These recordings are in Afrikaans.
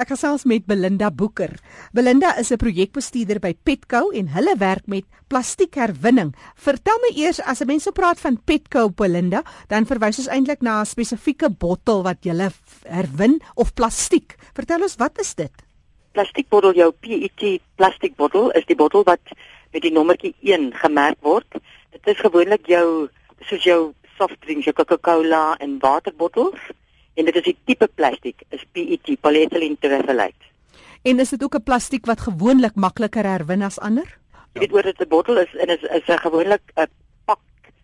Ek gesels met Belinda Boeker. Belinda is 'n projekbestuurder by Petco en hulle werk met plastiekherwinning. Vertel my eers as 'n mens so praat van Petco, Belinda, dan verwys ons eintlik na 'n spesifieke bottel wat jy herwin of plastiek. Vertel ons wat is dit? Plastiekbottel, jou PET plastiekbottel is die bottel wat met die nommertjie 1 gemerk word. Dit is gewoonlik jou soos jou softdrinks, jou Coca-Cola en waterbottels en dit is die tipe plastiek is PET polyethylene terephthalate. En is dit ook 'n plastiek wat gewoonlik makliker herwin as ander? Jy weet oor dit 'n bottel is en is is 'n gewoonlik 'n pak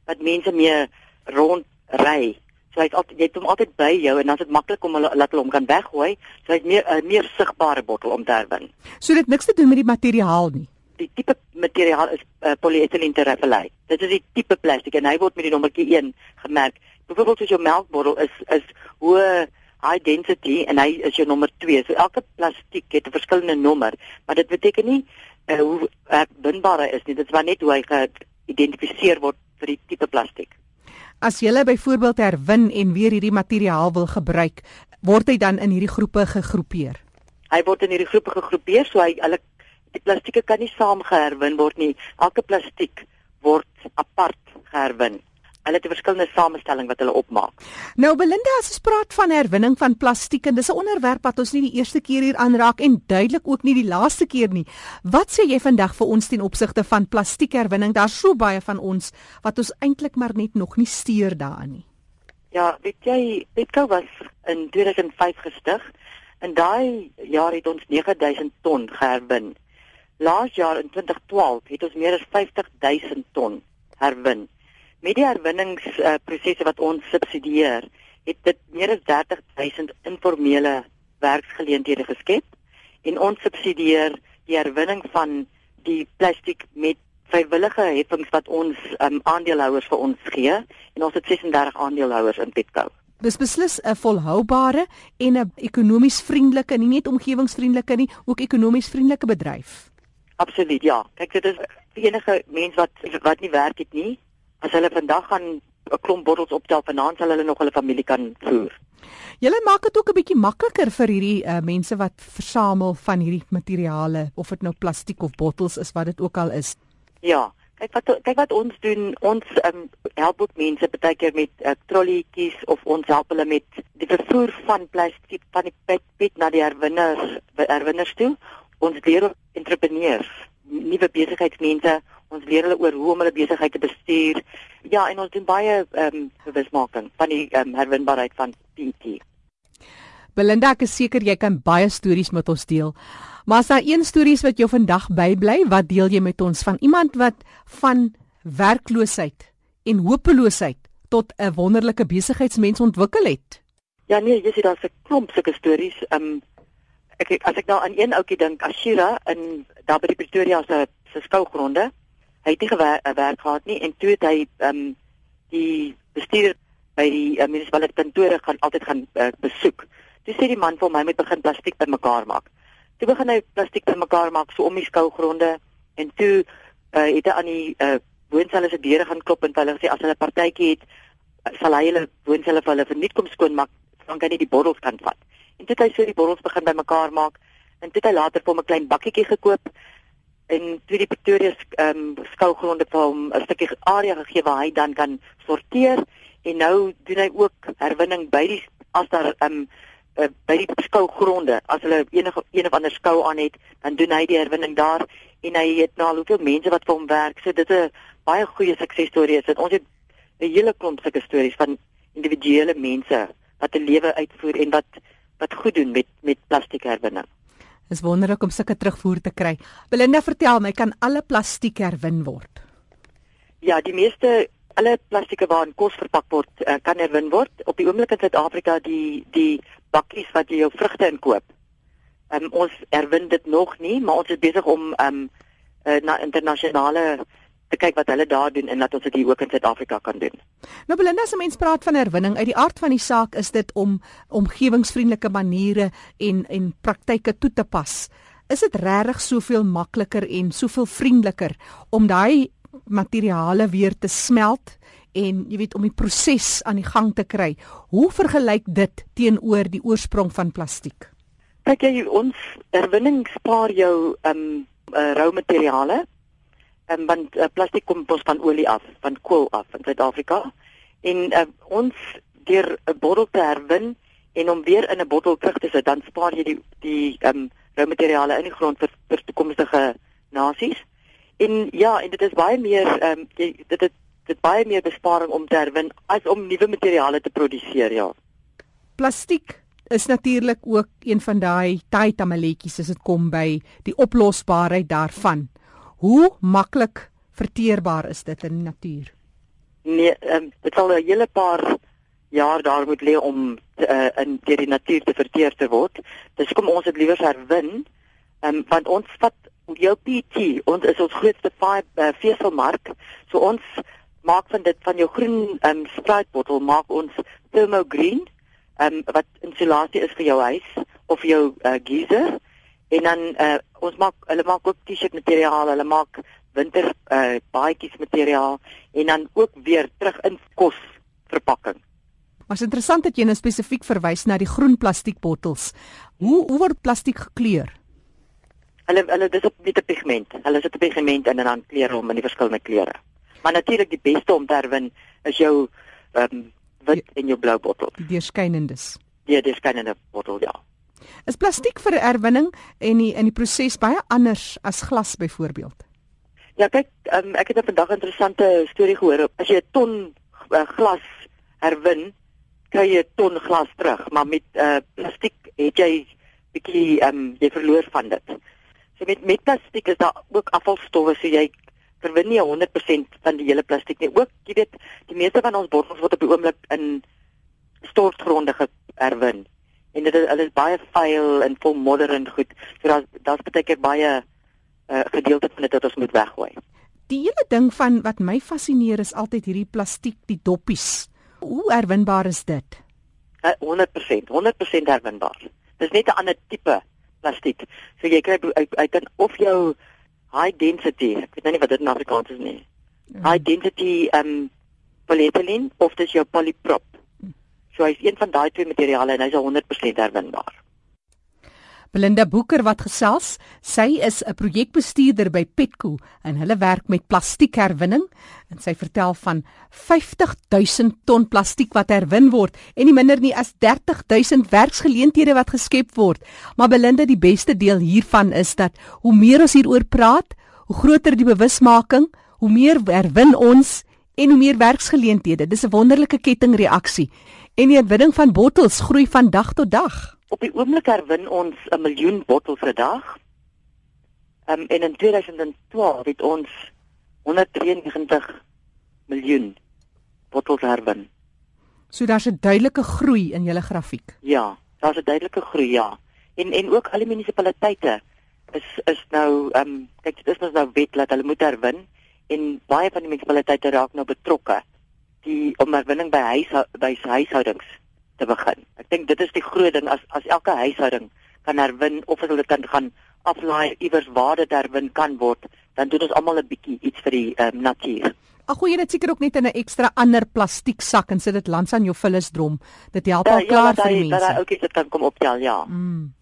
wat mense mee rond ry. So hy't altyd jy het hom altyd by jou en dan is dit maklik om hulle laat hulle hom kan weggooi. So hy't meer 'n meer sigbare bottel om te herwin. So dit niks te doen met die materiaal nie. Die tipe materiaal is uh, polyethylene terephthalate. Dit is die tipe plastiek en hy word met die nommertjie 1 gemerk. Byvoorbeeld as jou melkbottel is is hoë high density en hy is jou nommer 2. So elke plastiek het 'n verskillende nommer, maar dit beteken nie uh, hoe binbaar hy is nie. Dit is maar net hoe hy geïdentifiseer word vir die tipe plastiek. As jy byvoorbeeld herwin en weer hierdie materiaal wil gebruik, word hy dan in hierdie groepe gegroepeer. Hy word in hierdie groepe gegroepeer, so hy hulle die plastieke kan nie saam geherwin word nie. Elke plastiek word apart geherwin hulle het 'n verskillende samestelling wat hulle opmaak. Nou Belinda, as ons praat van herwinning van plastiek en dis 'n onderwerp wat ons nie die eerste keer hier aanraak en duidelik ook nie die laaste keer nie. Wat sê jy vandag vir ons ten opsigte van plastiekherwinning? Daar's so baie van ons wat ons eintlik maar net nog nie steur daarin nie. Ja, weet jy, Petco was in 2005 gestig. In daai jaar het ons 9000 ton geherwin. Laas jaar in 2012 het ons meer as 50000 ton herwin. Met die herwinningsprosesse uh, wat ons subsidieer, het dit meer as 30000 informele werksgeleenthede geskep en ons subsidieer die herwinning van die plastiek met vrywillige heffings wat ons um, aandeelhouers vir ons gee en ons het 36 aandeelhouers in Petco. Dis beslis 'n volhoubare en 'n ekonomies vriendelike, nie net omgewingsvriendelike nie, ook ekonomies vriendelike bedryf. Absoluut, ja. Kyk, dit is enige mens wat wat nie werk het nie, as hulle vandag gaan 'n klomp bottels optel vanaand sal hulle nog hulle familie kan voer. Julle maak dit ook 'n bietjie makliker vir hierdie uh, mense wat versamel van hierdie materiale of dit nou plastiek of bottels is wat dit ook al is. Ja, kyk wat kyk wat ons doen. Ons um, help ook mense baie keer met uh, trollietjies of ons help hulle met die vervoer van plastiek van die pet, pet na die herwinners herwinners toe. Ons leer entrepreneurs, nuwe besigheidsmense ons leer hulle oor hoe om hulle besigheid te bestuur. Ja, en ons doen baie ehm um, bewusmaking van die ehm um, herwinbaarheid van PET. Belinda, ek is seker jy kan baie stories met ons deel. Maar as daar een stories wat jou vandag bybly, wat deel jy met ons van iemand wat van werkloosheid en hopeloosheid tot 'n wonderlike besigheidsmens ontwikkel het? Ja nee, jy sien daar's 'n klomp sulke stories. Ehm um, ek as ek nou aan een ouetjie dink, Ashira in daar by die Pretoria se se skougronde, hy het nie gewerk eh, gehad nie en toe het hy um, die bestuurder by die uh, munisipale kantore gaan altyd gaan uh, besoek. Toe sê die man vir my moet begin plastiek bymekaar maak. Toe begin hy plastiek bymekaar maak so om die skougronde en toe uh, het hy aan die uh, woonsale se deure gaan klop en hulle sê as hulle 'n partytjie het sal hy hulle woonsale vir hulle verniet kom skoonmaak dan kan hy die bottels kan vat. En toe het hy so die bottels begin bymekaar maak en toe het hy later vir hom 'n klein bakkietjie gekoop en toe die Pretoria ehm um, skougronde vir hom 'n stukkie area gegee waar hy dan kan sorteer en nou doen hy ook herwinning by die as daar ehm um, uh, by die skougronde as hulle enige een of ander skou aan het dan doen hy die herwinning daar en hy het nou al hoeveel mense wat vir hom werk. So dit is 'n baie goeie suksesstorie is dit. Ons het 'n hele klomp sulke stories van individuele mense wat 'n lewe uitvoer en wat wat goed doen met met plastiek herwinning Is wonderlik om sulke terugvoer te kry. Belinda, vertel my, kan alle plastiek herwin word? Ja, die meeste alle plastieke waarin kos verpak word, uh, kan herwin word. Op die oomblik in Suid-Afrika die die bakkies wat jy jou vrugte inkoop. Um, ons herwin dit nog nie, maar ons is besig om um uh, na internasionale te kyk wat hulle daar doen en dat ons dit ook in Suid-Afrika kan doen. Nou Belinda, as 'n mens praat van herwinning, uit die aard van die saak is dit om omgewingsvriendelike maniere en en praktyke toe te pas. Is dit regtig soveel makliker en soveel vriendeliker om daai materiale weer te smelt en jy weet om die proses aan die gang te kry? Hoe vergelyk dit teenoor die oorsprong van plastiek? kyk jy ons herwinning spaar jou ehm um, uh, rou materiale. Um, want uh, plastiek kom ons van olie af, van kool af in Suid-Afrika. En uh, ons deur 'n bottel te herwin en om weer in 'n bottel terug te sit, dan spaar jy die die ehm um, rou materiale in die grond vir vir toekomstige nasies. En ja, en dit is baie meer ehm um, dit het dit baie meer besparing om te herwin as om nuwe materiale te produseer, ja. Plastiek is natuurlik ook een van daai tydamaletjies as dit kom by die oplosbaarheid daarvan. Hoe maklik verteerbaar is dit in die natuur? Nee, um, dit sal 'n hele paar jaar daar moet lê om uh, in deur die natuur te verteer te word. Dis kom ons dit liewer herwin, um, want ons vat jou PT, ons is ons grootste uh, veselmark. So ons maak van dit van jou groen um, spruitbottel maak ons thermogreen um, wat insulasie is vir jou huis of jou uh, geyser en dan uh, ons maak hulle maak ook T-shirt materiaal, hulle maak winter uh, baadjies materiaal en dan ook weer terug in kos verpakking. Maar is interessant dat jy nou spesifiek verwys na die groen plastiekbottels. Hoe hoe word plastiek gekleur? Hulle hulle dis op met 'n pigment. Hulle sit 'n pigment in en dan kleur hom in die verskillende kleure. Maar natuurlik die beste om te herwin is jou ehm um, wit die, en jou blou bottel. Die deurskynendes. Ja, die deurskynende bottel, ja. Is plastiek vir herwinning en die in die proses baie anders as glas byvoorbeeld? Ja, kyk, um, ek het vandag 'n interessante storie gehoor. As jy 'n ton uh, glas herwin, kry jy 'n ton glas terug, maar met uh, plastiek het jy bietjie ehm um, jy verloor van dit. So met met plastiek is daar ook afvalstowwe, so jy verwin nie 100% van die hele plastiek nie. Ook, jy weet, die meeste van ons bottels word op die oomblik in stortgronde herwin. En dit is alles baie vuil en vol modder en goed. So daar's daar's baie keer baie uh, gedeelte van dit wat ons moet weggooi. Die hele ding van wat my fascineer is altyd hierdie plastiek, die doppies. Hoe herwinbaar is dit? Uh, 100%, 100% herwinbaar. Dis net 'n ander tipe plastiek. So jy kry uit kan of jou high density, ek weet nou nie wat dit in Afrikaans is nie. Mm. High density um polyethylene of dis jou polyprop. So hy's een van daai twee materiale en hy's 100% herwinbaar. Belinda Boeker wat gesels, sy is 'n projekbestuurder by Petco en hulle werk met plastiekherwinning en sy vertel van 50000 ton plastiek wat herwin word en nie minder nie as 30000 werksgeleenthede wat geskep word. Maar Belinda, die beste deel hiervan is dat hoe meer ons hieroor praat, hoe groter die bewusmaking, hoe meer herwin ons en hoe meer werksgeleenthede. Dis 'n wonderlike kettingreaksie. En die herwinning van bottels groei van dag tot dag. Op die oomblik herwin ons 'n miljoen bottels per dag. Um, en in 2012 het ons 193 miljoen bottels herwin. So daar's 'n duidelike groei in julle grafiek. Ja, daar's 'n duidelike groei, ja. En en ook al die munisipaliteite is is nou ehm um, kyk dit is mos nou wet dat hulle moet herwin en baie van die munisipaliteite raak nou betrokke die om herwinning by huis by huishoudings te begin. Ek dink dit is die groot ding as as elke huishouding kan herwin of as hulle kan gaan aflaai iewers waar dit herwin kan word, dan doen ons almal 'n bietjie iets vir die um, natuur. Ag goeie dit seker ook net in 'n ekstra ander plastiek sak en sit dit langs aan jou vullisdrom. Dit help al ja, klaar ja, vir die mense. Ja, dat ook iets kan kom optel, ja. Mm.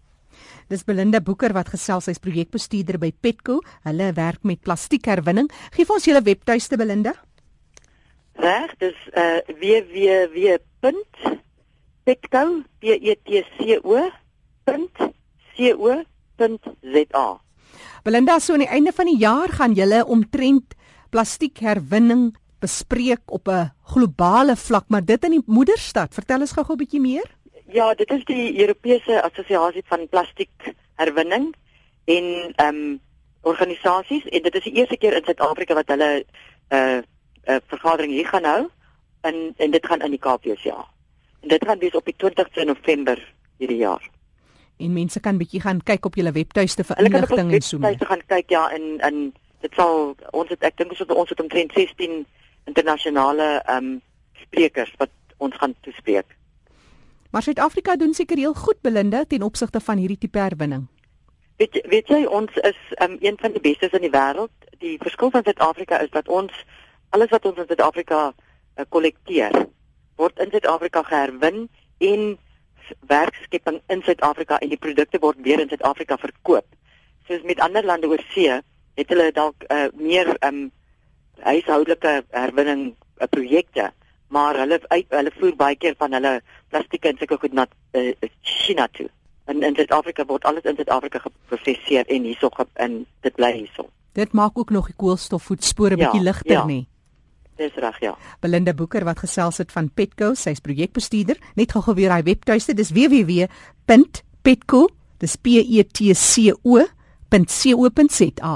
Dis Belinda Boeker wat gesels, sy's projekbestuurder by Petco. Hulle werk met plastiekherwinning. Geef ons julle webtuiste Belinda. Reg, dis uh www petco p e. Belinda, so aan die einde van die jaar gaan julle omtrent plastiekherwinning bespreek op 'n globale vlak, maar dit in die moederstad. Vertel ons gou-gou 'n bietjie meer. Ja, dit is die Europese Assosiasie van Plastiekherwinning en ehm um, organisasies en dit is die eerste keer in Suid-Afrika wat hulle 'n uh, 'n uh, vergadering hier gaan hou en en dit gaan in die Kaap wees, ja. En dit gaan wees op die 20ste November hierdie jaar. En mense kan bietjie gaan kyk op julle webtuiste vir inligting en so. Hulle kan gaan kyk ja in in dit sal ons het ek dink ons het ons het omtrent 16 internasionale ehm um, sprekers wat ons gaan toespreek. Maar Suid-Afrika doen seker heel goed Belinda ten opsigte van hierdie tipe herwinning. Weet weet jy ons is um, een van die bestes in die wêreld. Die verskil van Suid-Afrika is dat ons alles wat ons in Suid-Afrika uh, kollekteer word in Suid-Afrika geherwin en werkskepping in Suid-Afrika en die produkte word weer in Suid-Afrika verkoop. Soos met ander lande oor see, het hulle dalk uh, meer um huishoudelike herwinning uh, projekte, maar hulle uit, hulle voer baie keer van hulle plastiek en sulke goed na uh, China toe. En in Suid-Afrika word alles in Suid-Afrika geproseseer en hierso in dit bly hierso. Dit maak ook nog die koolstofvoetspore bietjie ja, ligter ja. nie. Dis reg, ja. Belinda Boeker wat gesels het van Petco, sy's projekbestuurder. Net gou weer hy webtuiste, dis www.petco, dis P E T C O.co.za.